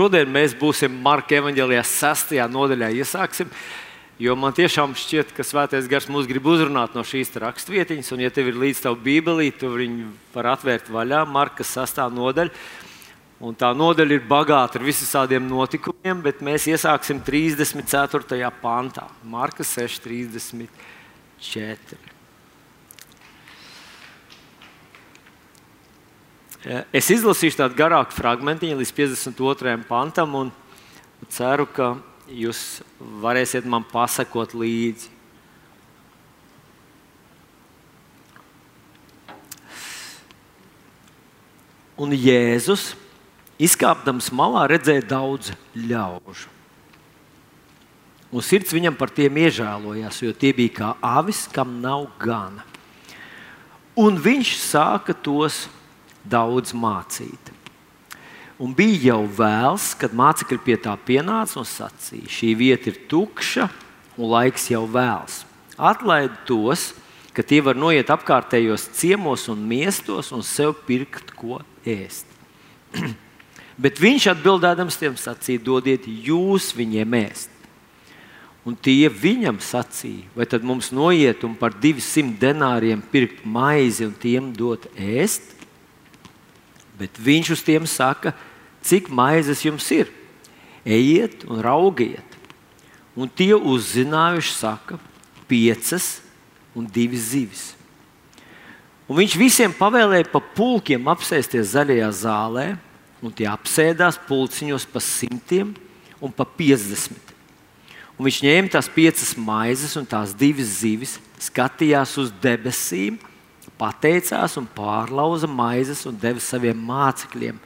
šodien mēs būsim Marka evanģēlijā 6. nodaļā. Iesāksim, jo man tiešām šķiet, ka Svētais Gars mūs grib uzrunāt no šīs raksturvietiņas. Un, ja tev ir līdz tavu bībelī, tu viņu var atvērt vaļā, Marka 6. nodaļa. Un tā nodaļa ir bagāta ar visādiem notikumiem, bet mēs iesāksim 34. pantā. Marka 6, 34. Es izlasīšu tādu garāku fragment līdz 52. pantam, un ceru, ka jūs varēsiet man pasakot līdzi. Un Jēzus, izkāpdams malā, redzēja daudz ļaužu. Un sirds viņam par tiem iežēlojās, jo tie bija kā avis, kam nav gana. Un viņš sāka tos izdarīt daudz mācīt. Un bija jau vēls, kad mācekļi pie tā pienāca un sacīja: Šī vieta ir tukša un laiks jau vēls. Atlaid tos, ka tie var noiet apkārtējos ciemos un miestos un sev pirkt ko ēst. Bet viņš atbildēdams tiem sacīja: Dodiet jūs viņiem ēst. Un tie viņam sacīja, vai tad mums noiet un par 200 denāriem pirkt maizi un tiem dot ēst? Bet viņš uz tiem saka, cik maizes jums ir. Ejiet un raugiet. Un tie uzzinājuši, saka, piecas un divas zivis. Un viņš visiem pavēlēja pa pulkiem apsēsties zaļajā zālē, un tie apsēdās pulciņos pa simtiem un pa piecdesmit. Un viņš ņēma tās piecas maizes un tās divas zivis, skatījās uz debesīm pateicās un pārlauza maizes un deva saviem mācekļiem,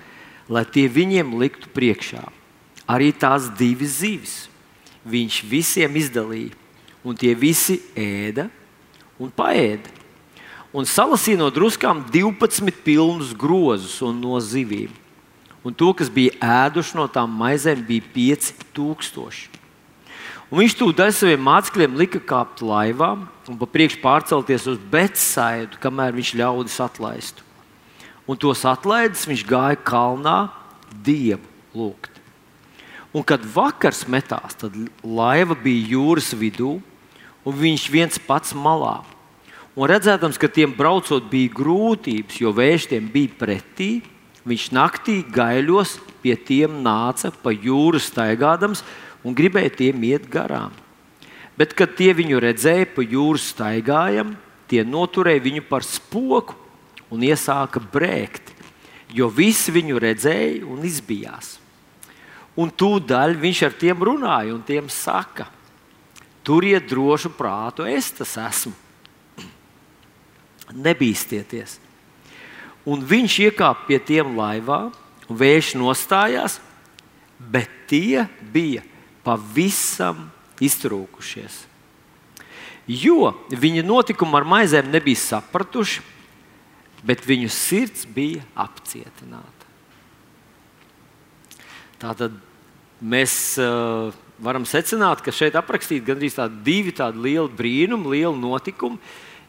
lai tie viņiem liktu priekšā. Arī tās divas zivis viņš visiem izdalīja, un tie visi ēda un paēda. Un salasīja no druskām 12 pilnus grozus no zivīm. Un to, kas bija ēduši no tām maizēm, bija 5000. Un viņš tūdaļ saviem mācekļiem lika kāpt laivā un pa priekšu pārcelties uz Betsaidu, kamēr viņš ļaudis atlaistu. Un tos atlaidis viņš gāja kalnā dievu lūgt. Un kad vakars metās, tad laiva bija jūras vidū, un viņš viens pats malā. Un redzēdams, ka tiem braucot bija grūtības, jo vējš tiem bija pretī, viņš naktī gaiļos pie tiem nāca pa jūru staigādams, un gribēja tiem iet garām. Bet, kad tie viņu redzēja pa jūras staigājam, tie noturēja viņu par spoku un iesāka brēkt, jo visi viņu redzēja un izbijās. Un tūdaļ viņš ar tiem runāja un tiem saka: Turiet drošu prātu, es tas esmu. Nebīsties! Un viņš iekāpa pie tiem laivā, un vējš nostājās, bet tie bija pavisam iztrūkušies. Jo viņi notikumu ar maizēm nebija sapratuši, bet viņu sirds bija apcietināta. Tātad mēs uh, varam secināt, ka šeit aprakstīti gandrīz tādi divi tādi lieli brīnumi, lieli notikumi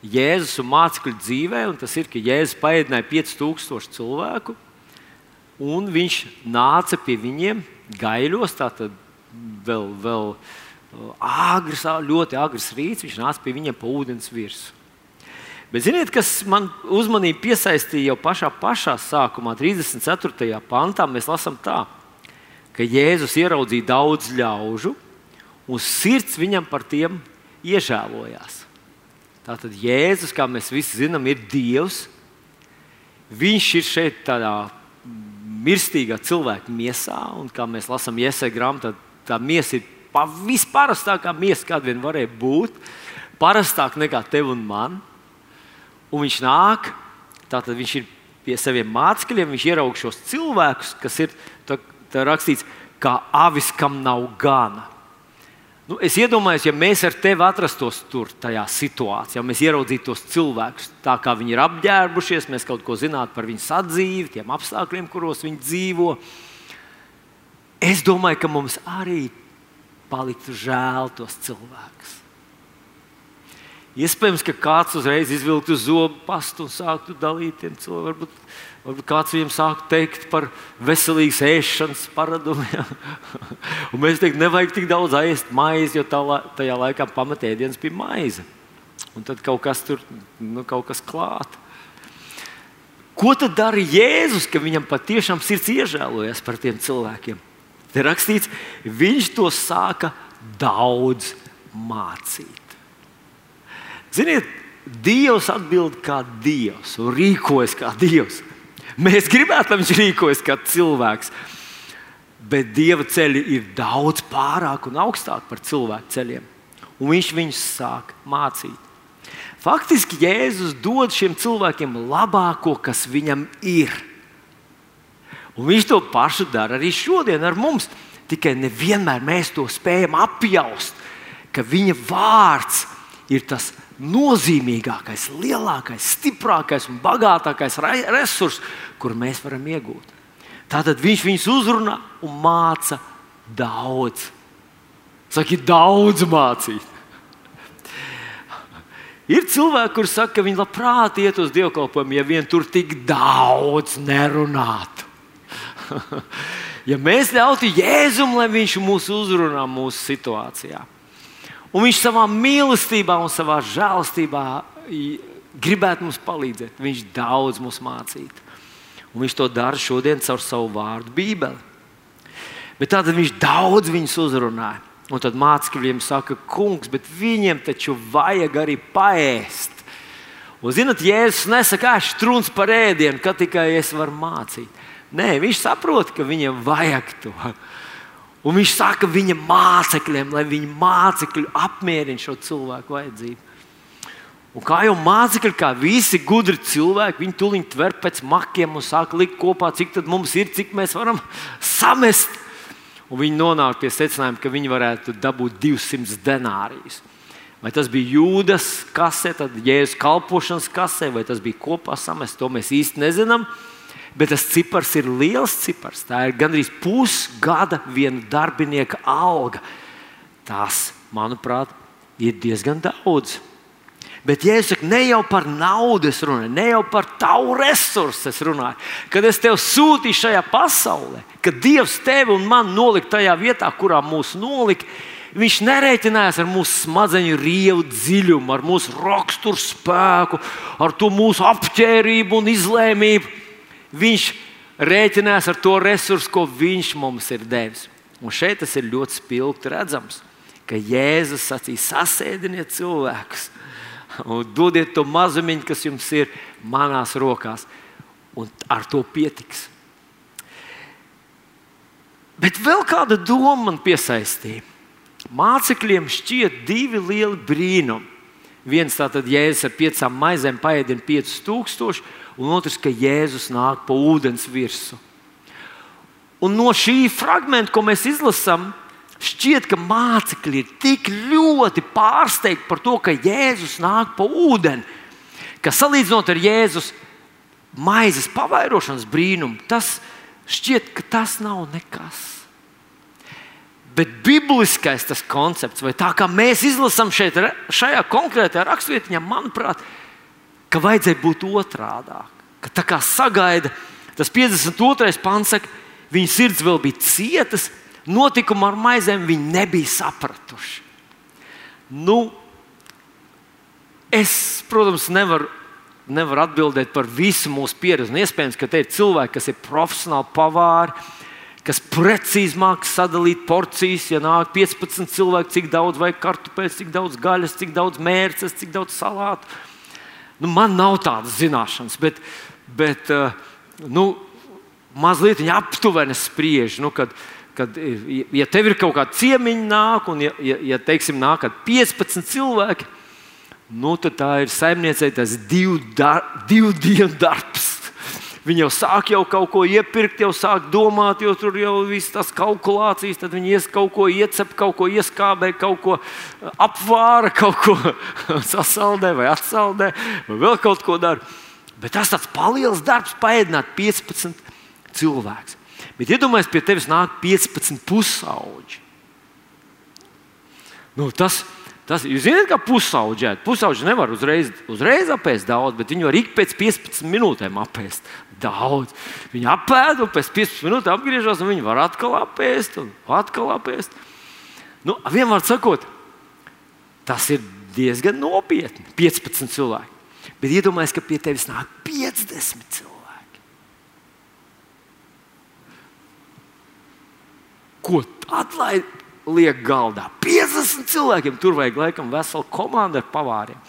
Jēzus un mācekļu dzīvē. Un tas ir, ka Jēzus paēdināja 5000 cilvēku, un viņš nāca pie viņiem gaiļos, tātad vēl, vēl agrs, ļoti agrs rīts, viņš nāca pie viņiem pa ūdens virsmu. Bet ziniet, kas man uzmanību piesaistīja jau pašā, pašā sākumā, 34. pantā, mēs lasām tā, ka Jēzus ieraudzīja daudz ļaužu, un sirds viņam par tiem iežēlojās. Tātad Jēzus, kā mēs visi zinām, ir Dievs. Viņš ir šeit tādā mirstīgā cilvēka miesā, un kā mēs lasām Iesai grāmatā, tā miesa ir visparastākā miesa, kāda vien varēja būt. Parastāk nekā tev un man. Un viņš nāk, tātad viņš ir pie saviem mācekļiem, viņš ieraug šos cilvēkus, kas ir tā, tā rakstīts, kā avis, kam nav gana. Nu, es iedomājos, ja mēs ar tevi atrastos tur, tajā situācijā, mēs ieraudzītu tos cilvēkus, tā kā viņi ir apģērbušies, mēs kaut ko zinātu par viņu sadzīvi, tiem apstākļiem, kuros viņi dzīvo. Es domāju, ka mums arī paliktu žēl tos cilvēkus. Iespējams, ka kāds uzreiz izvilktu zobu pastu un sāktu dalīt tiem cilvēkiem. Varbūt, varbūt kāds viņam sāktu teikt par veselīgas ēšanas paradumiem. un mēs teiktu, nevajag tik daudz ēst maizi, jo tā, tajā laikā pamatēdienas bija maize. Un tad kaut kas tur, nu, kaut kas klāt. Ko tad dara Jēzus, ka viņam patiešām sirds iežēlojas par tiem cilvēkiem? Te rakstīts, viņš to sāka daudz mācīt. Ziniet, Dievs atbild kā Dievs un rīkojas kā Dievs. Mēs gribētu, lai viņš rīkojas kā cilvēks, bet Dieva ceļi ir daudz pārāk un augstāk par cilvēku ceļiem. Un viņš viņus sāk mācīt. Faktiski Jēzus dod šiem cilvēkiem labāko, kas viņam ir. Un viņš to pašu dara arī šodien ar mums. Tikai nevienmēr mēs to spējam apjaust, ka viņa vārds ir tas nozīmīgākais, lielākais, stiprākais un bagātākais resurs, kur mēs varam iegūt. Tātad viņš viņus uzrunā un māca daudz. Saki, daudz mācīt. Ir cilvēki, kuriem saka, ka viņi labprāt iet uz dievkalpojumu, ja vien tur tik daudz nerunātu. Ja mēs ļautu Jēzum, lai viņš mūs uzrunā mūsu situācijā. Un viņš savā mīlestībā un savā žēlstībā gribētu mums palīdzēt. Viņš daudz mums mācītu. Un viņš to dara šodien caur savu vārdu, Bībeli. Bet tātad viņš daudz viņus uzrunāja. Un tad mācekļiem saka, kungs, bet viņiem taču vajag arī paēst. Un, zinot, Jēzus nesaka, ka strūns par ēdienu, ka tikai es varu mācīt. Nē, viņš saprot, ka viņam vajag to. Un viņš saka viņa mācekļiem, lai viņi mācekļi apmierina šo cilvēku vajadzību. Un kā jau mācekļi, kā visi gudri cilvēki, viņi tuliņi tver pēc makiem un sāk likt kopā, cik mums ir, cik mēs varam samest. Un viņi nonāk pie secinājuma, ka viņi varētu dabūt 200 denārijus. Vai tas bija jūdas kasē, tad jēzus kalpošanas kasē, vai tas bija kopā samest, to mēs īsti nezinām bet tas cipars ir liels cipars. Tā ir gandrīz pusgada viena darbinieka alga. Tas, manuprāt, ir diezgan daudz. Bet, ja es saku, ne jau par naudu es runāju, ne jau par tavu resursu es runāju, kad es tevi sūtīju šajā pasaulē, kad Dievs tevi un man nolika tajā vietā, kurā mūs nolika, Viņš nereiķinājās ar mūsu smadzeņu rievu dziļumu, ar mūsu raksturu spēku, ar to mūsu apģērbību un izlēmību. Viņš rēķinās ar to resursu, ko viņš mums ir devis. Un šeit tas ir ļoti spilgti redzams, ka Jēzus sacīja: sasēdiniet cilvēkus un dodiet to mazumiņu, kas jums ir manās rokās, un ar to pietiks. Bet vēl kāda doma man piesaistīja. Mācekļiem šķiet divi lieli brīnumi. Viens tātad jēzus ar piecām maizēm paēdina 5000, un otrs, ka Jēzus nāk pa ūdens virsmu. Un no šī fragmenta, ko mēs izlasām, šķiet, ka mācekļi ir tik ļoti pārsteigti par to, ka Jēzus nāk pa ūdeni, ka salīdzinot ar Jēzus maizes pavairošanas brīnumu, tas šķiet, ka tas nav nekas. Bet bibliskais koncepts, vai tā kā mēs izlasām šeit, šajā konkrētajā raksturvietā, manuprāt, ir ka vajadzēja būt otrādi. Ka tā kā sagaida, tas 52. pants saka, viņa sirds vēl bija cietas, notikumu ar maizēm viņi nebija sapratuši. Nu, es, protams, nevaru nevar atbildēt par visu mūsu pieredzi. Un iespējams, ka te ir cilvēki, kas ir profesionāli pavāri, kas precīzi mākslinieki sadalīt porcijas. Ja nāk 15 cilvēki, cik daudz vajag kartupeļus, cik daudz gaļas, cik daudz mērces, cik daudz salātu. Nu, man nav tādas zināšanas, bet, bet eh, nu, mazliet aptuveni spriež. Nu, kad, kad, ja tev ir kaut kāda ciemiņa, nāk, un ja, ja, ja teiksim, nāk 15 cilvēki, nu, tad tā ir saimniecei tas divu, dar, divu dienu darbs. Viņi jau sāk jau kaut ko iepirkt, jau sāk domāt, jo tur jau viss tas kalkulācijas, tad viņi ies kaut ko iecep, kaut ko ieskābē, kaut ko apvāra, kaut ko sasaldē vai atsaldē, vai vēl kaut ko dara. Bet tas tāds paliels darbs, paēdināt 15 cilvēkus. Bet iedomājieties, pie tevis nāk 15 pusauģi. Nu, tas, Tas, jūs zināt, kā pusauģēt. Pusauģi nevar uzreiz, uzreiz apēst daudz, bet viņi var ik pēc 15 minūtēm apēst daudz. Viņi apēd, un pēc 15 minūtēm atgriežas, un viņi var atkal apēst, un atkal apēst. Nu, vienmēr sakot, tas ir diezgan nopietni. 15 cilvēki. Bet iedomājieties, ka pie tevis nāk 50 cilvēki. Ko tad lai liek galdā? 50 cilvēkiem tur vajag laikam veselu komandu ar pavāriem.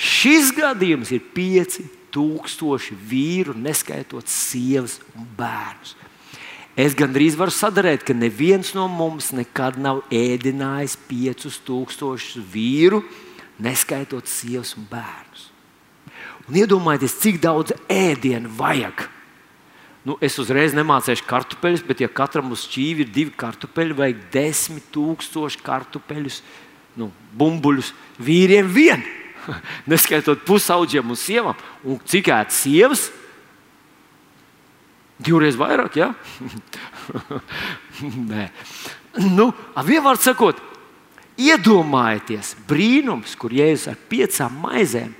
Šis gadījums ir 5000 vīru, neskaitot sievas un bērnus. Es gandrīz varu sadarīt, ka neviens no mums nekad nav ēdinājis 5000 vīru, neskaitot sievas un bērnus. Un iedomājieties, cik daudz ēdienu vajag. Nu, es uzreiz nemācīšu kartupeļus, bet, ja katram uz šķīvi ir divi kartupeļi, vajag desmit tūkstoši kartupeļus, nu, bumbuļus vīriem vien. Neskaitot pusauģiem un sievām. Un cik ēd sievas? Divreiz vairāk, jā? Ja? Nē. Nu, vienvārds sakot, iedomājieties, brīnums, kur jēzus ar piecām maizēm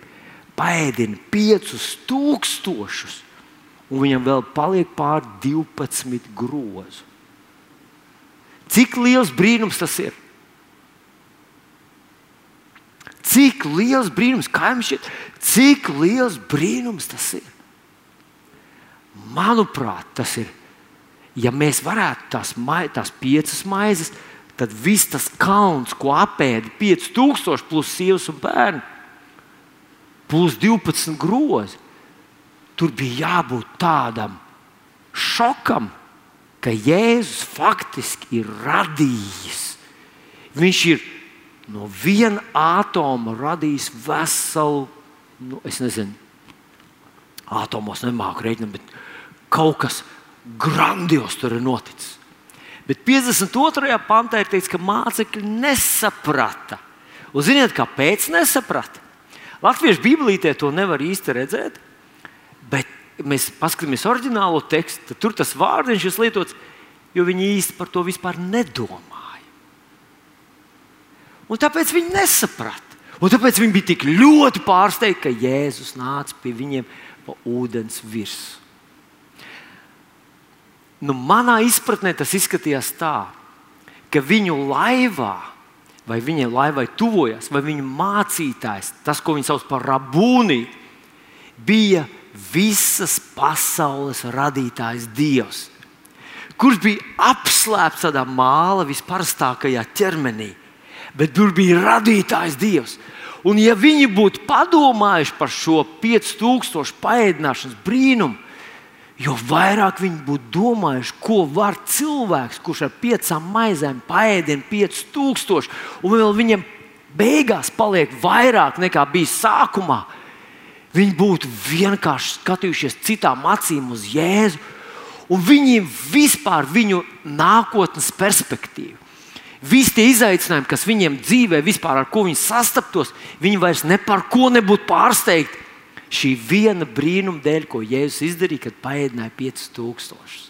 paēdina piecus tūkstošus, un viņam vēl paliek pār 12 grozu. Cik liels brīnums tas ir? Cik liels brīnums, kā jums šķiet, cik liels brīnums tas ir? Manuprāt, tas ir. Ja mēs varētu tās, mai, tās piecas maizes, tad viss tas kauns, ko apēda 5000 plus sievas un bērni, plus 12 grozi, tur bija jābūt tādam šokam, ka Jēzus faktiski ir radījis. Viņš ir no viena atoma radījis veselu, nu, es nezinu, atomos nemāku rēķināt, bet kaut kas grandios tur ir noticis. Bet 52. pantā ir teikts, ka mācekļi nesaprata. Un ziniet, kāpēc nesaprata? Latviešu Bībelītē to nevar īsti redzēt, mēs paskatāmies oriģinālo tekstu, tur tas vārdiņš ir lietots, jo viņi īsti par to vispār nedomāja. Un tāpēc viņi nesaprata. Un tāpēc viņi bija tik ļoti pārsteigti, ka Jēzus nāca pie viņiem pa ūdens virsmu. Nu, manā izpratnē tas izskatījās tā, ka viņu laivā, vai viņai laivai tuvojas, vai viņa mācītājs, tas, ko viņi sauc par rabūni, bija visas pasaules radītājs Dievs, kurš bija apslēpts tādā māla visparastākajā ķermenī, bet tur bija radītājs Dievs. Un, ja viņi būtu padomājuši par šo 5000 paēdināšanas brīnumu, Jo vairāk viņi būtu domājuši, ko var cilvēks, kurš ar piecām maizēm paēdina 5000, un vēl viņam beigās paliek vairāk nekā bija sākumā. Viņi būtu vienkārši skatījušies citām acīm uz Jēzu, un viņiem vispār viņu nākotnes perspektīvu. Visi tie izaicinājumi, kas viņiem dzīvē, vispār ar ko viņi sastaptos, viņi vairs ne par ko nebūtu pārsteigti šī viena brīnuma dēļ, ko Jēzus izdarīja, kad paēdināja 5000.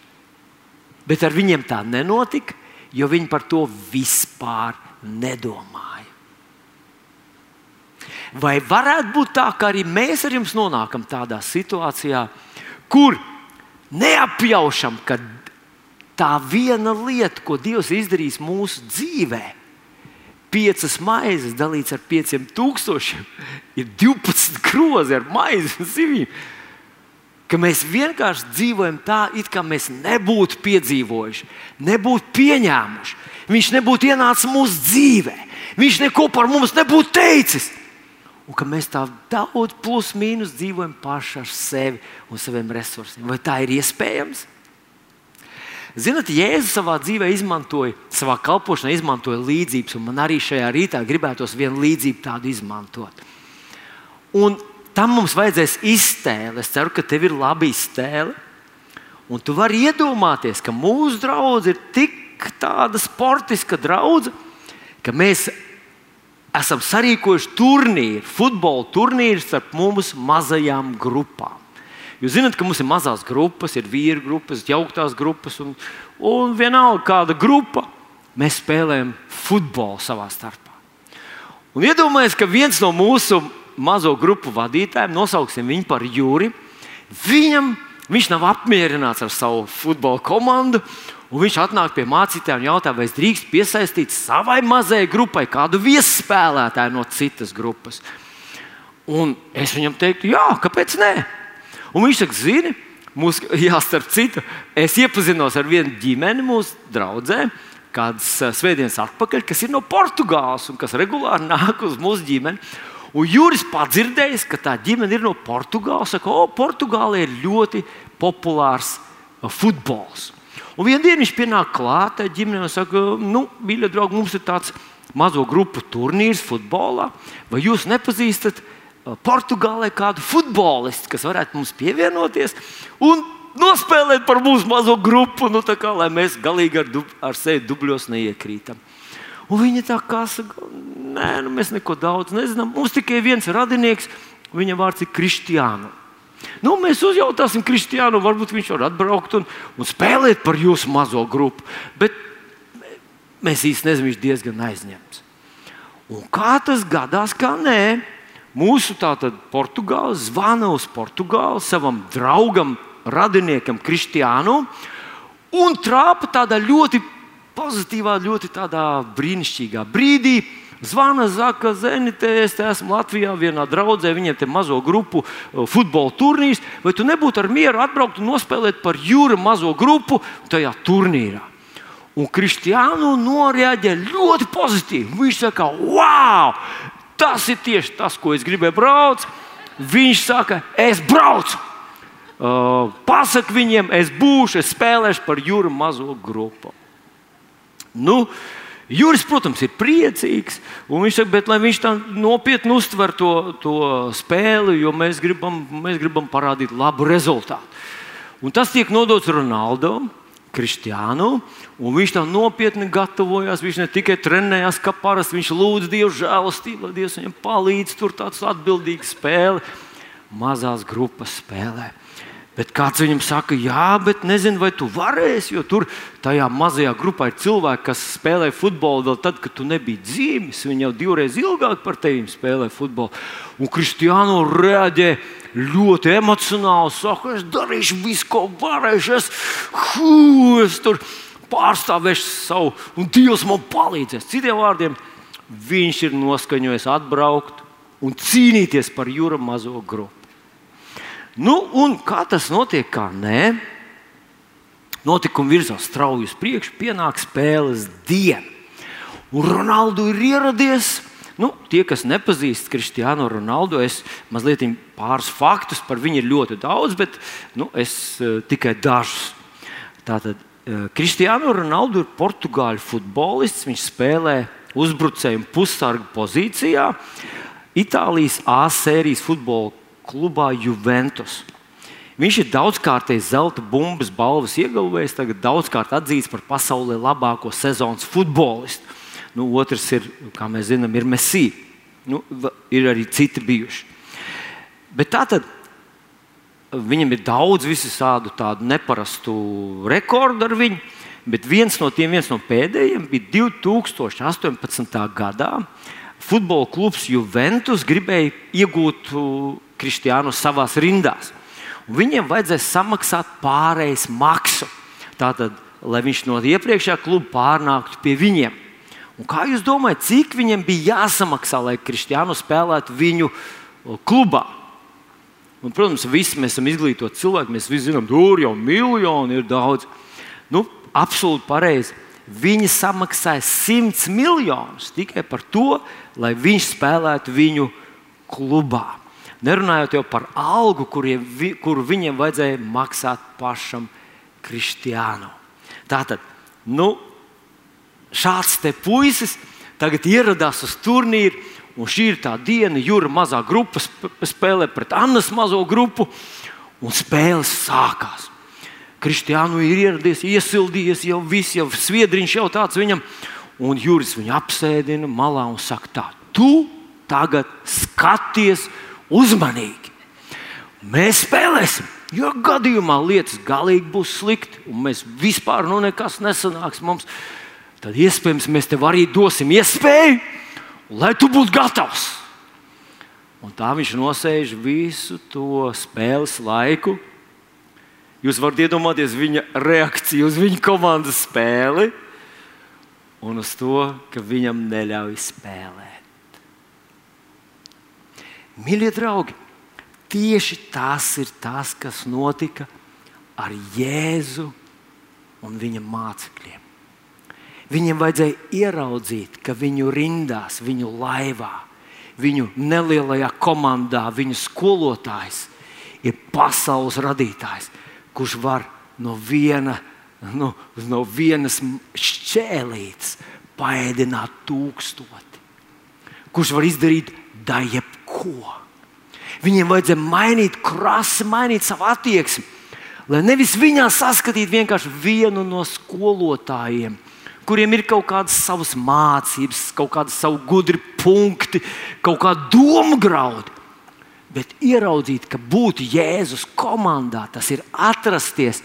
Bet ar viņiem tā nenotika, jo viņi par to vispār nedomāja. Vai varētu būt tā, ka arī mēs ar jums nonākam tādā situācijā, kur neapjaušam, ka tā viena lieta, ko Dievs izdarīs mūsu dzīvēm, piecas maizes dalīts ar pieciem tūkstošiem, ir 12 grozi ar maizi un zivīm. Ka mēs vienkārši dzīvojam tā, it kā mēs nebūtu piedzīvojuši, nebūtu pieņēmuši. Viņš nebūtu ienācis mūsu dzīvē, viņš neko par mums nebūtu teicis. Un ka mēs tā daudz plus mīnus dzīvojam paši ar sevi un saviem resursiem. Vai tā ir iespējams? Ziniet, Jēzus savā dzīvē izmantoja, savā kalpošanā izmantoja līdzības, un man arī šajā rītā gribētos vienu līdzību tādu izmantot. Un tam mums vajadzēs iztēle. Es ceru, ka tev ir laba iztēle. Un tu vari iedomāties, ka mūsu draugs ir tik tāda sportiska draudzene, ka mēs esam sarīkojuši turnīru, futbola turnīru starp mums mazajām grupām. Jūs zināt, ka mums ir mazās grupas, ir vīru grupas, jauktās grupas, un, un vienalga kāda grupa, mēs spēlējam futbolu savā starpā. Un iedomājieties, ka viens no mūsu mazo grupu vadītājiem, nosauksim viņu par Jūri, viņam, viņš nav apmierināts ar savu futbola komandu. Un viņš atnāk pie mācītājiem un jautā, vai es drīkst piesaistīt savai mazajai grupai kādu viesspēlētāju no citas grupas. Un es viņam teiktu, jā, kāpēc nē? Un viņš saka, zini, mūs, jā, starp citu, es iepazinos ar vienu ģimeni mūsu draugiem kādas eh, svētdienas atpakaļ, kas ir no Portugāles un kas regulāri nāk uz mūsu ģimeni. Un Juris padzirdējis, ka tā ģimene ir no Portugāles. Saka, o, Portugālē ir ļoti populārs eh, futbols. Un vienā dienā viņš pienāk klāt ģimenei un saka, nu, mīļie draugi, mums ir tāds mazo grupu turnīrs futbolā. Vai jūs nepazīstat Portugālē kādu futbolistu, kas varētu mums pievienoties? Un nospēlēt par mūsu mazo grupu, nu, kā, lai mēs galīgi ar, dub, ar sevi dubļos neiekrītam. Un viņa tā kā saka, nē, nu, mēs neko daudz nezinām. Mums tikai viens radinieks, viņa vārds ir Kristiāna. Nu, mēs uzjautāsim Kristiānu, varbūt viņš var atbraukt un, un spēlēt par jūsu mazo grupu. Bet mēs īstenībā nezinām, viņš diezgan aizņemts. Un kā tas gadās, kā nē, mūsu tātad Portugāls zvana uz Portugāli savam draugam radiniekam Kristiānu un trāpa tādā ļoti pozitīvā, ļoti brīnišķīgā brīdī. Zvana Zaka Zenite, es te esmu Latvijā, vienā draudzē, viņiem te mazo grupu uh, futbola turnīrs. Vai tu nebūtu ar mieru atbraukt un nospēlēt par jūru mazo grupu tajā turnīrā? Un Kristiānu noreaģē ļoti pozitīvi. Viņš saka, wow, tas ir tieši tas, ko es gribēju braukt. Viņš saka, es braucu. Uh, pasak viņiem, es būšu, es spēlēšu par jūru mazo grupu. Nu, Juris, protams, ir priecīgs. Viņš saka, bet lai viņš tā nopietni uztver to, to spēli, jo mēs gribam, mēs gribam parādīt labu rezultātu. Un tas tiek nodots Ronaldam. Kristiānu, un viņš tam nopietni gatavojās. Viņš ne tikai trenējās, kā parasti, viņš lūdza Dievu žēlastību, lai Dievs viņam palīdz. Tur tāds atbildīgs spēle, mazās grupas spēlē. Bet kāds viņam saka, jā, bet nezinu, vai tu varēsi, jo tur tajā mazajā grupā ir cilvēki, kas spēlē futbolu vēl tad, kad tu nebija dzīves. Viņi jau divreiz ilgāk par tevi spēlē futbolu. Un Kristiāno reaģē ļoti emocionāli. Saka, es darīšu visu, ko varēšu. Es, hū, es tur pārstāvēšu savu, un Dievs man palīdzēs. Citiem vārdiem, viņš ir noskaņojis atbraukt un cīnīties par jūra mazo grupu. Nu, un kā tas notiek? Kā nē, notikumi virzās strauji uz priekšu, pienāk spēles diena. Un Ronaldu ir ieradies. Nu, tie, kas nepazīst Kristiānu Ronaldu, es mazliet pāris faktus par viņu ir ļoti daudz, bet nu, es uh, tikai dažus. Tātad Kristiānu Ronaldu ir portugāļu futbolists. Viņš spēlē uzbrucēju pussargu pozīcijā. Itālijas A sērijas futbola klubā Juventus. Viņš ir daudzkārtējis zelta bumbas balvas ieguvējis, tagad daudzkārt atzīts par pasaulē labāko sezonas futbolistu. Nu, otrs ir, kā mēs zinām, ir Messi. Nu, ir arī citi bijuši. Bet tā tad viņam ir daudz visādu tādu neparastu rekordu ar viņu. Bet viens no tiem, viens no pēdējiem, bija 2018. gadā. Futbola klubs Juventus gribēja iegūt kristiānus savā rindās. Un viņiem vajadzēs samaksāt pārejas maksu. Tātad, lai viņš no iepriekšējā kluba pārnāktu pie viņiem. Un kā jūs domājat, cik viņiem bija jāsamaksā, lai kristiānu spēlētu viņu klubā? Un, protams, visi mēs esam izglītoti cilvēki. Mēs visi zinām, tur jau miljoni ir daudz. Nu, absolūti pareizi. Viņi samaksāja 100 miljonus tikai par to, lai viņš spēlētu viņu klubā. Nerunājot jau par algu, kuriem, kuru viņiem vajadzēja maksāt pašam Kristiānam. Tātad, nu, šāds te puisis tagad ieradās uz turnīru, un šī ir tā diena, Jūra mazā grupa spēlē pret Annas mazo grupu, un spēles sākās. Kristiānu ir ieradies, iesildījies, jau viss, jau sviedriņš jau tāds viņam, un Juris viņu apsēdina malā un saka, tā, tu tagad skaties uzmanīgi. Mēs spēlēsim. Jo gadījumā lietas galīgi būs slikti, un mēs vispār nu nekas nesanāks mums, tad iespējams mēs tev arī dosim iespēju. lai tu būtu gatavs. Un tā viņš nosēž visu to spēles laiku. Jūs varat iedomāties viņa reakciju uz viņa komandas spēli un uz to, ka viņam neļauj spēlēt. Mīļie draugi, tieši tas ir tas, kas notika ar Jēzu un viņa mācekļiem. Viņiem vajadzēja ieraudzīt, ka viņu rindās, viņu laivā, viņu nelielajā komandā, viņu skolotājs ir pasaules radītājs, kurš var no, viena, no, no vienas šķēlītes paēdināt tūkstoti, kurš var izdarīt da jebko. Viņiem vajadzēja mainīt krasi, mainīt savu attieksmi, lai nevis viņā saskatītu vienkārši vienu no skolotājiem kuriem ir kaut kādas savas mācības, kaut kāda savu gudri punkti, kaut kāda domu graudi. Bet ieraudzīt, ka būt Jēzus komandā, tas ir atrasties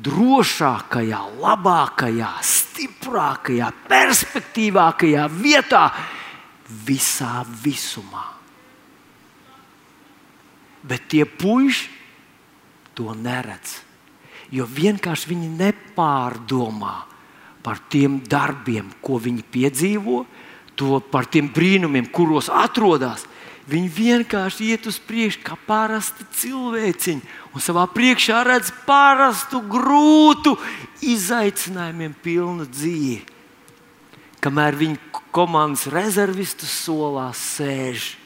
drošākajā, labākajā, stiprākajā, perspektīvākajā vietā visā visumā. Bet tie puiši to neredz. Jo vienkārši viņi nepārdomā, par tiem darbiem, ko viņi piedzīvo, to par tiem brīnumiem, kuros atrodas. Viņi vienkārši iet uz priekšu kā parasti cilvēciņi un savā priekšā redz parastu, grūtu, izaicinājumiem pilnu dzīvi. Kamēr viņi komandas rezervistu solā sēž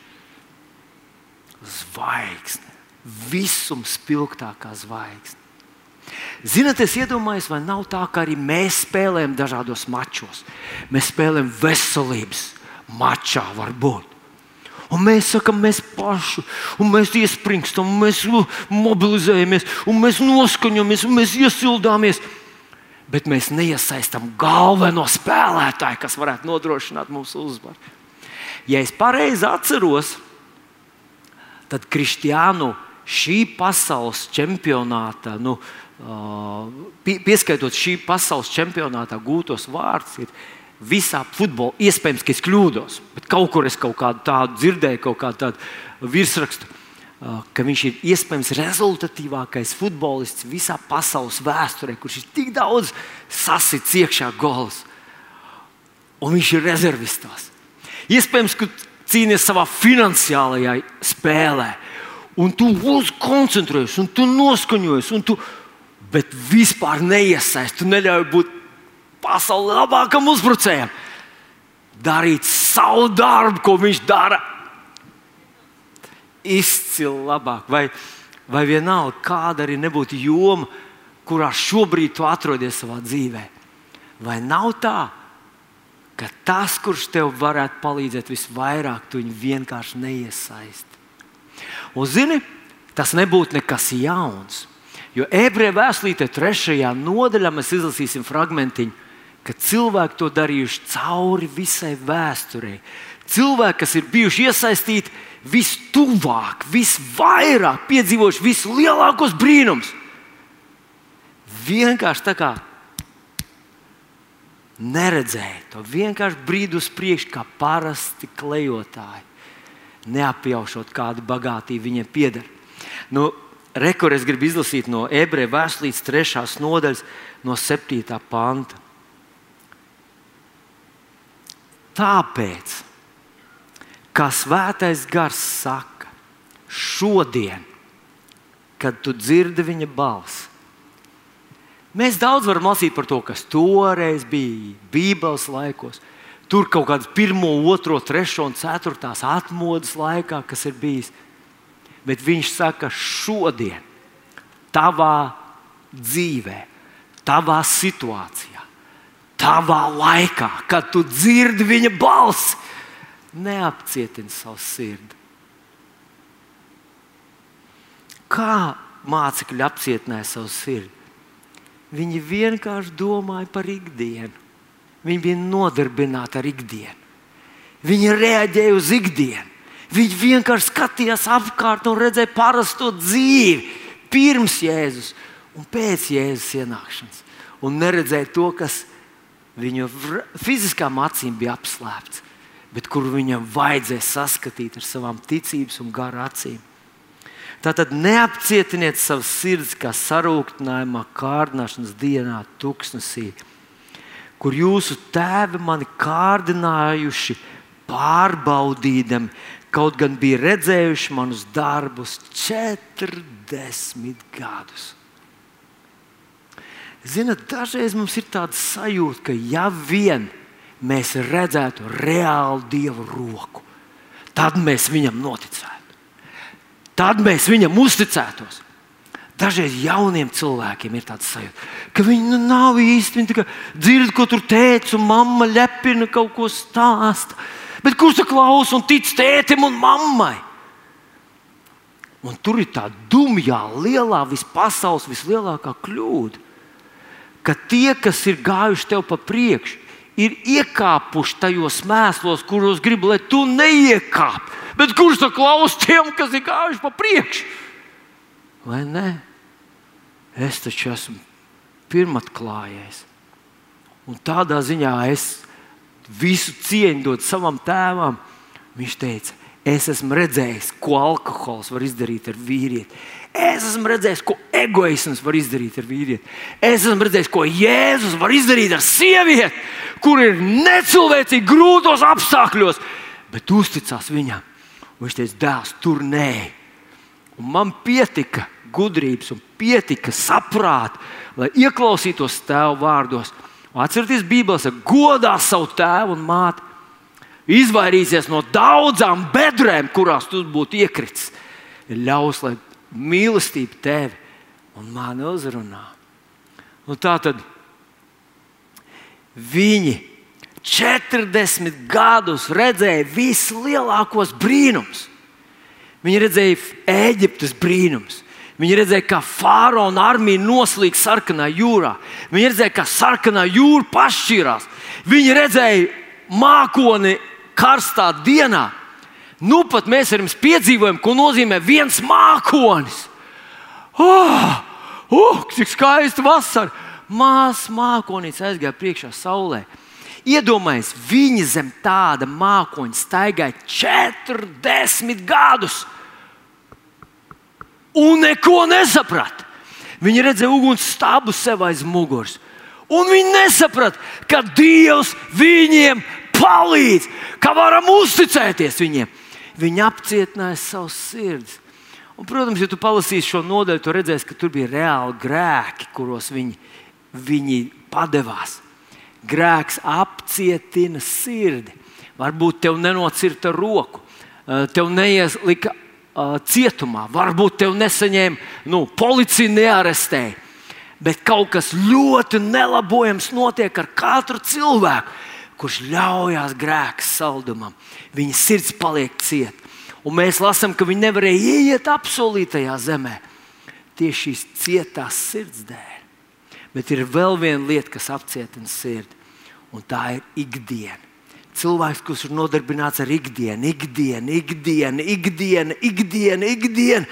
zvaigzne, visums spilgtākā zvaigzne. Ziniet, es iedomājos, vai nav tā, ka arī mēs spēlējam dažādos mačos. Mēs spēlējam veselības mačā, varbūt. Un mēs sakām, mēs paši, un mēs iespringstam, un mēs mobilizējamies, un mēs noskaņojamies, un mēs iesildāmies. Bet mēs neiesaistām galveno spēlētāju, kas varētu nodrošināt mūsu uzvaru. Ja es pareizi atceros, tad Kristiānu šī pasaules čempionāta nu, pieskaitot šī pasaules čempionātā gūtos vārdus, ir visā futbolā. Iespējams, ka es kļūdos, bet kaut kur es kaut kādu tādu dzirdēju, kaut kādu tādu virsrakstu, ka viņš ir iespējams rezultatīvākais futbolists visā pasaules vēsturē, kurš ir tik daudz sasits iekšā gols. Un viņš ir rezervistos. Iespējams, ka cīnīties savā finansiālajā spēlē, un tu uzkoncentrējies, un tu noskaņojies, un tu vispār neiesaist, tu neļauj būt pasaules labākam uzbrucējam. Darīt savu darbu, ko viņš dara. Izcili labāk, vai, vai vienalga, kāda arī nebūtu joma, kurā šobrīd tu atrodies savā dzīvē. Vai nav tā, ka tas, kurš tev varētu palīdzēt visvairāk, tu viņu vienkārši neiesaisti? Un zini, tas nebūtu nekas jauns. Jo ebreju vēstulītē, trešajā nodaļā, mēs izlasīsim fragmentiņu, ka cilvēki to darījuši cauri visai vēsturei. Cilvēki, kas ir bijuši iesaistīti vistuvāk, visvairāk, piedzīvojuši vislielākos brīnumus. Vienkārši tā kā neredzēja to, vienkārši brīdi uz priekšu, kā parasti klejotāji, neapjaušot kādu bagātību viņiem pieder. Nu, Rekur es gribu izlasīt no ebreju vēstures 3. nodaļas, no 7. panta. Tāpēc, kā svētais gars saka, šodien, kad tu dzirdi viņa balsi, mēs daudz varam lasīt par to, kas toreiz bija Bībeles laikos. Tur kaut kādas pirmo, otro, trešo un ceturtās atmodas laikā, kas ir bijis bet viņš saka, šodien, tavā dzīvē, tavā situācijā, tavā laikā, kad tu dzirdi viņa balsi, neapcietini savu sirdi. Kā mācekļi apcietināja savu sirdi? Viņi vienkārši domāja par ikdienu. Viņi bija nodarbināti ar ikdienu. Viņi reaģēja uz ikdienu. Viņi vienkārši skatījās apkārt un redzēja parasto dzīvi pirms Jēzus un pēc Jēzus ienākšanas. Un neredzēja to, kas viņu fiziskām acīm bija apslēpts. bet kuru viņam vajadzēs saskatīt ar savām ticības un gara acīm. Tātad neapcietiniet savas sirds kā sarūktinājumā, kārdināšanas dienā, tuksnesī, kur jūsu tēvi mani kārdinājuši, pārbaudīdami, kaut gan bija redzējuši manus darbus 40 gadus. Ziniet, dažreiz mums ir tāds sajūta, ka ja vien mēs redzētu reāli Dieva roku, tad mēs viņam noticētu. Tad mēs viņam uzticētos. Dažreiz jauniem cilvēkiem ir tāds sajūta, ka viņi nu, nav īsti. Viņi dzird, ko tur teica, un mamma lepina kaut ko stāsta. Bet kurš klausa un tic tētim un mammai? Un tur ir tā dumjā, lielā, vispasaules vislielākā kļūda. Ka tie, kas ir gājuši tev pa priekšu, ir iekāpuši tajos mēslos, kuros grib, lai tu neiekāp. Bet kurš to klausa tiem, kas ir gājuši pa priekšu? Vai ne? Es taču esmu pirmatklājējis. Un tādā ziņā es visu cieņu dodu savam tēvam. Viņš teica, es esmu redzējis, ko alkohols var izdarīt ar vīrieti. Es esmu redzējis, ko egoisms var izdarīt ar vīrieti. Es esmu redzējis, ko Jēzus var izdarīt ar sievieti, kur ir necilvēcīgi grūtos apstākļos, bet uzticās viņam. Un viņš teica, dēls, tur nē. Un man pietika gudrības un pietika saprāta, lai ieklausītos tēva vārdos. Atcerieties, Bībelē saka, godā savu tēvu un māti. Izvairīsies no daudzām bedrēm, kurās tu būtu iekritis. Ļaus, lai mīlestība tevi un mani uzrunā. Un tā tad viņi 40 gadus redzēja vislielākos brīnumus. Viņi redzēja Eģiptes brīnumus. Viņi redzēja, kā faraona armija noslīd sarkanā jūrā. Viņi redzēja, kā sarkanā jūra pašķirās. Viņi redzēja mākoni karstā dienā. Nu, pat mēs ar jums piedzīvojam, ko nozīmē viens mākonis. Oh, oh, cik skaista vasara! Māsas mākonis aizgāja priekšā saulē. Iedomājieties, viņi zem tāda mākoņa staigāja 40 gadus un neko nesaprata. Viņi redzēja uguns stābu sev aiz muguras. Un viņi nesaprata, ka Dievs viņiem palīdz, ka varam uzticēties viņiem. Viņi apcietināja savus sirdis. Un, protams, ja tu palasīsi šo nodaļu, tu redzēsi, ka tur bija reāli grēki, kuros viņi, viņi padevās. Grēks apcietina sirdi. Varbūt tev nenocirta roku, tev neieslika uh, cietumā. Varbūt tev nesaņēma, nu, policija nearestēja. Bet kaut kas ļoti nelabojams notiek ar katru cilvēku, kurš ļaujās grēka saldumam. Viņa sirds paliek cieta. Un mēs lasām, ka viņi nevarēja ieiet apsolītajā zemē tieši šīs cietās sirds dēļ. Bet ir vēl viena lieta, kas apcietina sirdi, un tā ir ikdiena cilvēks, kurš ir nodarbināts ar ikdienu, ikdienu, ikdienu, ikdienu, ikdienu. ikdienu.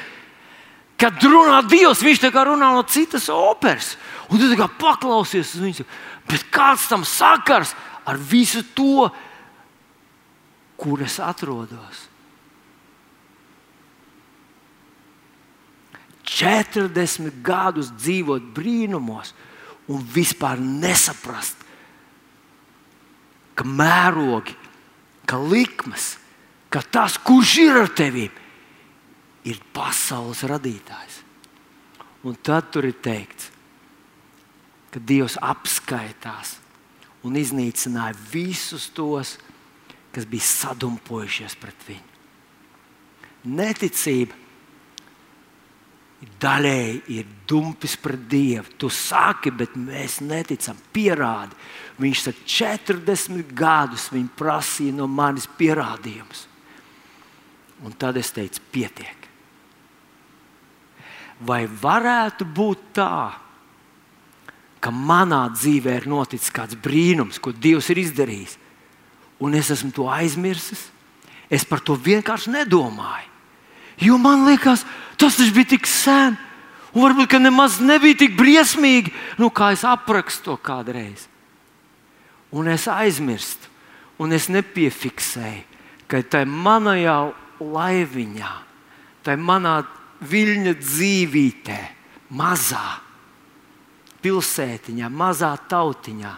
Kad runā Dievs, viņš tā kā runā no citas operas. Un tu kā paklausies uz viņu. Bet kāds tam sakars ar visu to, kur es atrodos? 40 gadus dzīvot brīnumos un vispār nesaprast, ka mērogi, ka likmes, ka tas, kurš ir ar tevi, ir pasaules radītājs. Un tad tur ir teikts, ka Dievs apskaitās un iznīcināja visus tos, kas bija sadumpojušies pret viņu. Neticība daļēji ir dumpis pret Dievu. Tu saki, bet mēs neticam, pierādi. Viņš saka, 40 gadus viņi prasīja no manis pierādījumus. Un tad es teicu, pietiek. Vai varētu būt tā, ka manā dzīvē ir noticis kāds brīnums, ko Dievs ir izdarījis, un es esmu to aizmirsis? Es par to vienkārši nedomāju. Jo man liekas, tas bija tik sen, un varbūt nemaz nebija tik briesmīgi, nu, kā es aprakstu to kādreiz un es aizmirstu. un es nepiefiksēju, ka tai manajā laiviņā, tai manā viļņa dzīvītē, mazā pilsētiņā, mazā tautiņā,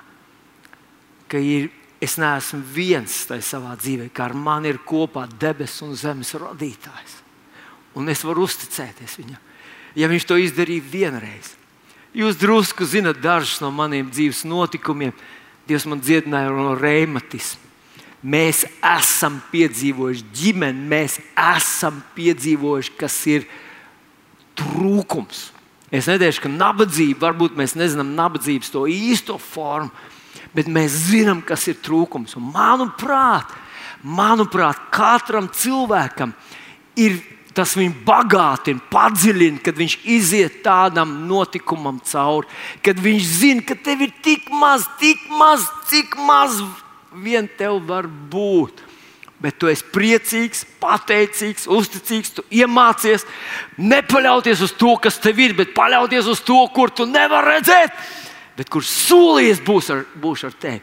ka ir, es neesmu viens tajā savā dzīvē, ka ar mani ir kopā debesu un zemes radītājs. Un es varu uzticēties viņam. Ja viņš to izdarīja vienreiz, jūs drusku zinat dažus no maniem dzīves notikumiem, Dievs man dziedināja no reimatisma. Mēs esam piedzīvojuši ģimeni, mēs esam piedzīvojuši, kas ir trūkums. Es neteikšu, ka nabadzība, varbūt mēs nezinām nabadzības to īsto formu, bet mēs zinām, kas ir trūkums. Un manuprāt, manuprāt, katram cilvēkam ir tas viņu bagātina, padziļina, kad viņš iziet tādam notikumam cauri, kad viņš zina, ka tev ir tik maz, tik maz, cik maz vien tev var būt. Bet tu esi priecīgs, pateicīgs, uzticīgs, tu iemācies nepaļauties uz to, kas tev ir, bet paļauties uz to, kur tu nevari redzēt, bet kurš solījies būs ar, būs ar tevi.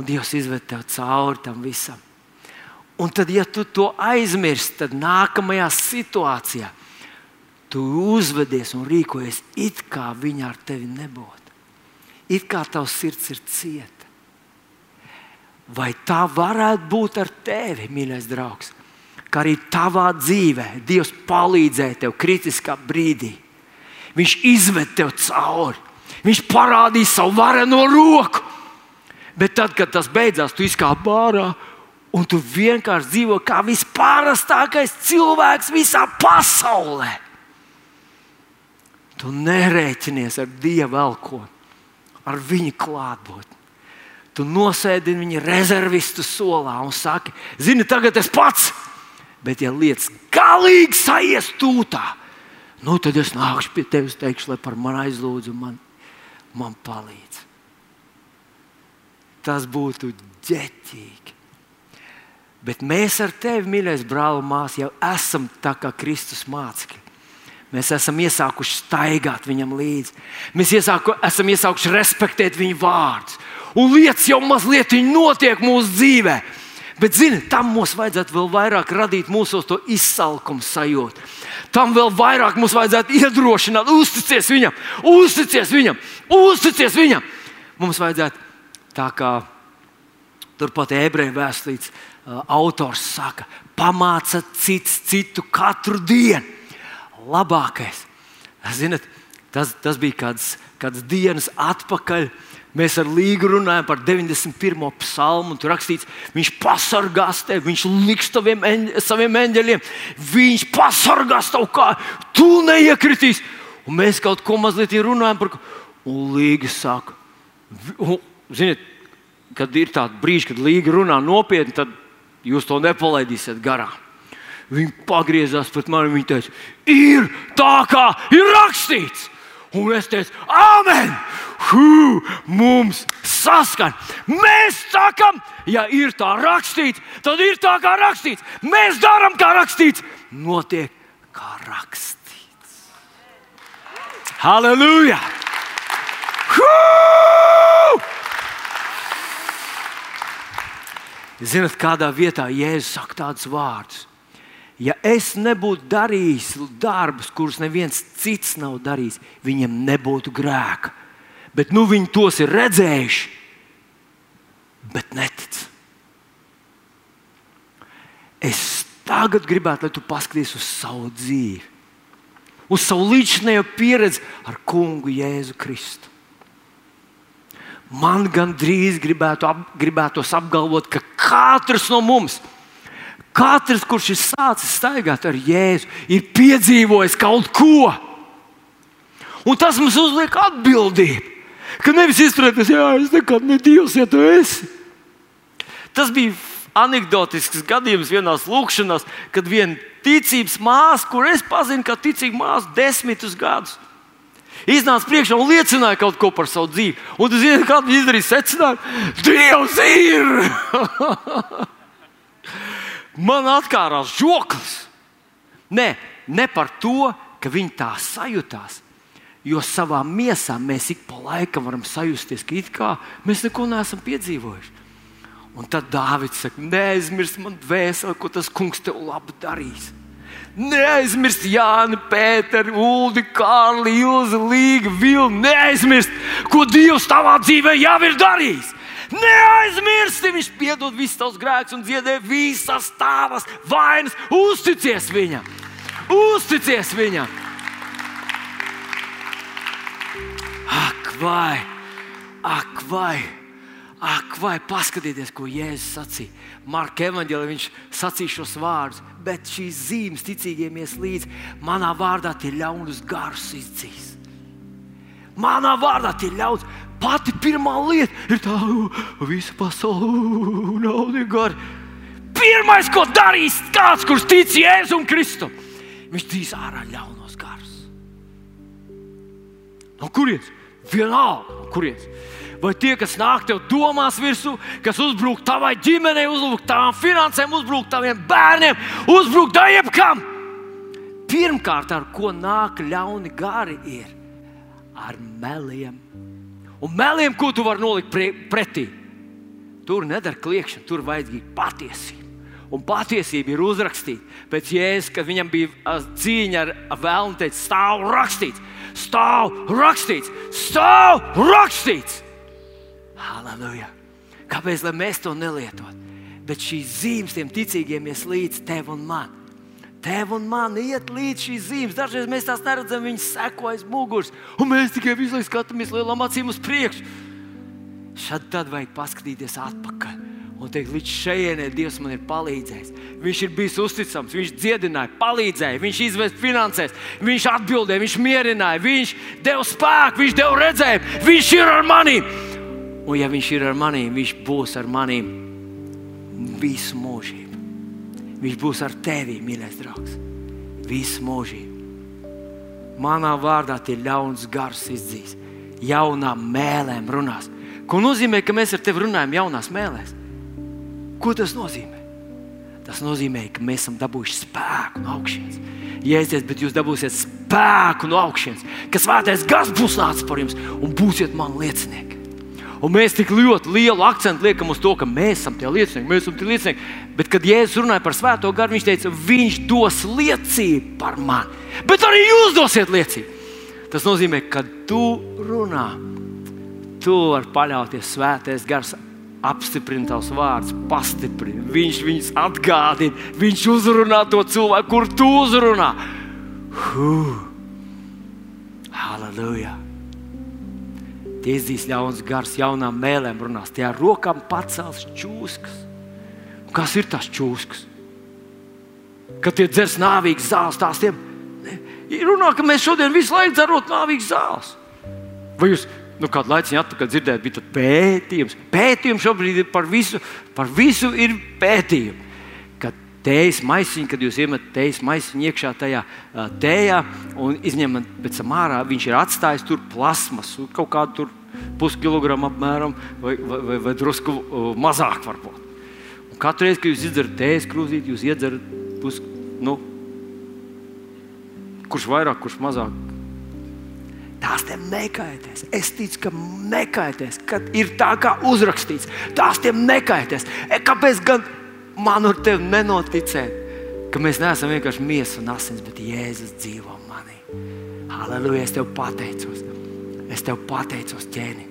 Un Dievs izved tev cauri tam visam. Un tad, ja tu to aizmirsti, tad nākamajā situācijā tu uzvedies un rīkojies it kā viņa ar tevi nebūtu. It kā tavs sirds ir cieta. Vai tā varētu būt ar tevi, mīļais draugs? Ka arī tavā dzīvē Dievs palīdzēja tev kritiskā brīdī. Viņš izved tev cauri, viņš parādīja savu vareno roku. Bet tad, kad tas beidzās, tu izkāpi ārā un tu vienkārši dzīvo kā vispārastākais cilvēks visā pasaulē. Tu nerēķinies ar Dievu elko, ar viņa klātbūtni. Tu nosēdini viņa rezervistu solā un saki, zini, tagad es pats, bet ja lietas galīgi sajies tūtā, nu tad es nākšu pie tevis, teikšu, lai par mani aizlūdzu, man, man palīdz. Tas būtu ģeķīgi. Bet mēs ar tevi, mīļais brāl, māsas, jau esam tā kā Kristus mācekļi. Mēs esam iesākuši staigāt viņam līdzi. Mēs iesāku, esam iesākuši respektēt viņa vārdus. Un lietas jau mazliet notiek mūsu dzīvē. Bet, zini, tam mums vajadzētu vēl vairāk radīt mūsu to izsalkumu sajūtu. Tam vēl vairāk mums vajadzētu iedrošināt, uzticies viņam, uzticies viņam, uzticies viņam. Mums vajadzētu tā kā turpat ebreju vēsturītes Uh, autors saka, pamāca cits citu katru dienu. Labākais. Ziniet, tas, tas bija kāds, kāds dienas atpakaļ. Mēs ar Līgu runājam par 91. psalmu. Tur rakstīts, viņš pasargās tevi, viņš liks taviem, eņ, saviem eņģeļiem, viņš pasargās tev kā tu neiekritīs. Un mēs kaut ko mazliet runājam par to. Un Līga saka, un, ziniet, kad ir tādi brīži, kad Līga runā nopietni, tad Jūs to nepalaidīsiet garām. Viņa pagriezās pret mani un teica, ir tā, kā ir rakstīts. Un es teicu, Amen! Hū, mums saskan. Mēs sakām, ja ir tā rakstīts, tad ir tā, kā rakstīts. Mēs darām, kā rakstīts. Notiek kā rakstīts. Halleluja! Hū! Zinat, kādā vietā Jēzus saka tādus vārdus? Ja es nebūtu darījis darbus, kurus neviens cits nav darījis, viņam nebūtu grēka. Bet nu viņi tos ir redzējuši, bet netic. Es tagad gribētu, lai tu paskaties uz savu dzīvi, uz savu līdzinējo pieredzi ar kungu Jēzu Kristu man gandrīz gribētu ap, gribētos apgalvot, ka katrs no mums, katrs, kurš ir sācis staigāt ar Jēzu, ir piedzīvojis kaut ko. Un tas mums uzliek atbildību. Ka nevis izturēties, jā, es nekad ne Dievs, ja tu esi. Tas bija anekdotisks gadījums vienā lūkšanā, kad viena ticības māsa, kur es pazinu, kā ticīga māsa, desmitus gadus iznāca priekšā un liecināja kaut ko par savu dzīvi. Un jūs zināt, kādu izdarīja secinājumu? Dievs ir! Man atkārās žoklis. Nē, ne par to, ka viņi tā sajūtās. Jo savā miesā mēs ik pa laikam varam sajusties, ka kā mēs neko neesam piedzīvojuši. Un tad Dārvids saka, neaizmirst man dvēseli, ko tas kungs tev labi darīs. Neaizmirst Jānu, Pēteru, Ulu, Kārli, Ilzi, Līgu, Vilnu. Neaizmirst, ko Dievs tavā dzīvē jau ir darījis. Neaizmirsti, viņš piedod visus tavus grēkus un dziedē visas tavas vainas. Uzticies viņam! Uzticies viņam! Ak, vai! Ak, vai! Ak, vai paskatieties, ko Jēzus sacīja. Marka evanģēlī viņš sacīja šos vārdus, bet šīs zīmes ticīgiem ies līdzi. Manā vārdā tie ļaunus garus izdzīs. Manā vārdā tie ļaunus. Pati pirmā lieta ir tā, ka visa pasaule nav gara. Pirmais, ko darīs kāds, kurš tic Jēzum Kristum, viņš dzīs ārā ļaunos garus. No kurienes? Vienalga, no kurienes vai tie, kas nāk tev domās virsū, kas uzbrūk tavai ģimenei, uzbrūk tavām finansēm, uzbrūk taviem bērniem, uzbrūk jebkam. Pirmkārt, ar ko nāk ļauni gari, ir ar meliem. Un meliem, ko tu vari nolikt pre pretī, tur nedara kliēkšana, tur vajadzīga patiesība. Un patiesība ir uzrakstīta. Pēc jēzus, kad viņam bija cīņa ar vēlnu, teica, stāv rakstīts, stāv rakstīts, stāv rakstīts. Halleluja! Kāpēc mēs to nelietotu? Bet šīs zīmes tiem ticīgiem ies līdz tev un man. Tev un man iet līdz šīs zīmes. Dažreiz mēs tās neredzam, viņas seko aiz muguras, un mēs tikai visu laiku skatāmies lielām acīm uz priekšu. Šad tad vajag paskatīties atpakaļ un teikt, līdz šejienei Dievs man ir palīdzējis. Viņš ir bijis uzticams, viņš dziedināja, palīdzēja, viņš izveda finansēs, viņš atbildēja, viņš mierināja, viņš deva spēku, viņš deva redzējumu, viņš ir ar maniem. Un, ja Viņš ir ar maniem, Viņš būs ar maniem visu mūžību. Viņš būs ar tevi, mīļais draugs, visu mūžību. Manā vārdā tie ļauns gars izdzīs, jaunām mēlēm runās. Ko nozīmē, ka mēs ar tevi runājam jaunās mēlēs? Ko tas nozīmē? Tas nozīmē, ka mēs esam dabūjuši spēku no augšas. Jēdziet, bet jūs dabūsiet spēku no augšas, ka svētais gars būs nācis par jums un būsiet man liecinieki. Un mēs tik ļoti lielu akcentu liekam uz to, ka mēs esam tie liecinieki, mēs esam tie liecinieki. Bet, kad Jēzus runāja par Svēto garu, viņš teica, Viņš dos liecību par mani. Bet arī jūs dosiet liecību. Tas nozīmē, ka tu runā, tu vari paļauties Svētais gars. Apstiprina tavs vārds, pastiprina. Viņš viņus atgādina, viņš uzrunā to cilvēku, kur tu uzrunā. Huh. Halleluja! Tie izdīs ļauns gars, jaunām mēlēm runās. Tie ar rokām pacels čūskas. Un kas ir tas čūskas? Kad tie dzers nāvīgas zāles, tās tiem runā, ka mēs šodien visu laiku dzerot nāvīgas zāles. Vai jūs nu, kādu laiku atpakaļ dzirdējāt, bija pētījums? Pētījums šobrīd ir par visu, par visu ir pētījumi. Tējas maisiņu, kad jūs iemetat tējas maisiņu iekšā tajā tējā un izņemat pēc tam ārā, viņš ir atstājis tur plasmas, kaut kādu tur puskilogramu apmēram, vai, vai, vai, vai drusku mazāk varbūt. Un katru reizi, kad jūs iedzerat tējas krūzīti, jūs iedzerat pus, nu, kurš vairāk, kurš mazāk. Tās tam nekaitēs. Es ticu, ka nekaitēs, kad ir tā kā uzrakstīts. Tās tam nekaitēs. E, kāpēc gan man ar tevi nenoticēt, ka mēs neesam vienkārši miesa un asins, bet Jēzus dzīvo manī. Halleluja! Es tev pateicos! Es tev pateicos, ķēni!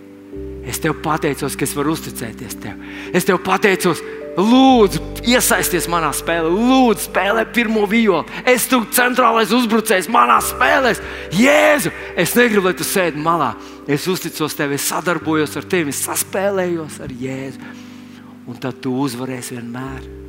Es tev pateicos, ka es varu uzticēties tev. Es tev pateicos, lūdzu, iesaisties manā spēlē, lūdzu, spēlē pirmo violi. Es esmu centrālais uzbrucējs manā spēlē. Jēzu, es negribu, lai tu sēdi malā. Es uzticos tev, es sadarbojos ar tevi, es saspēlējos ar Jēzu. Un tad tu uzvarēsi vienmēr.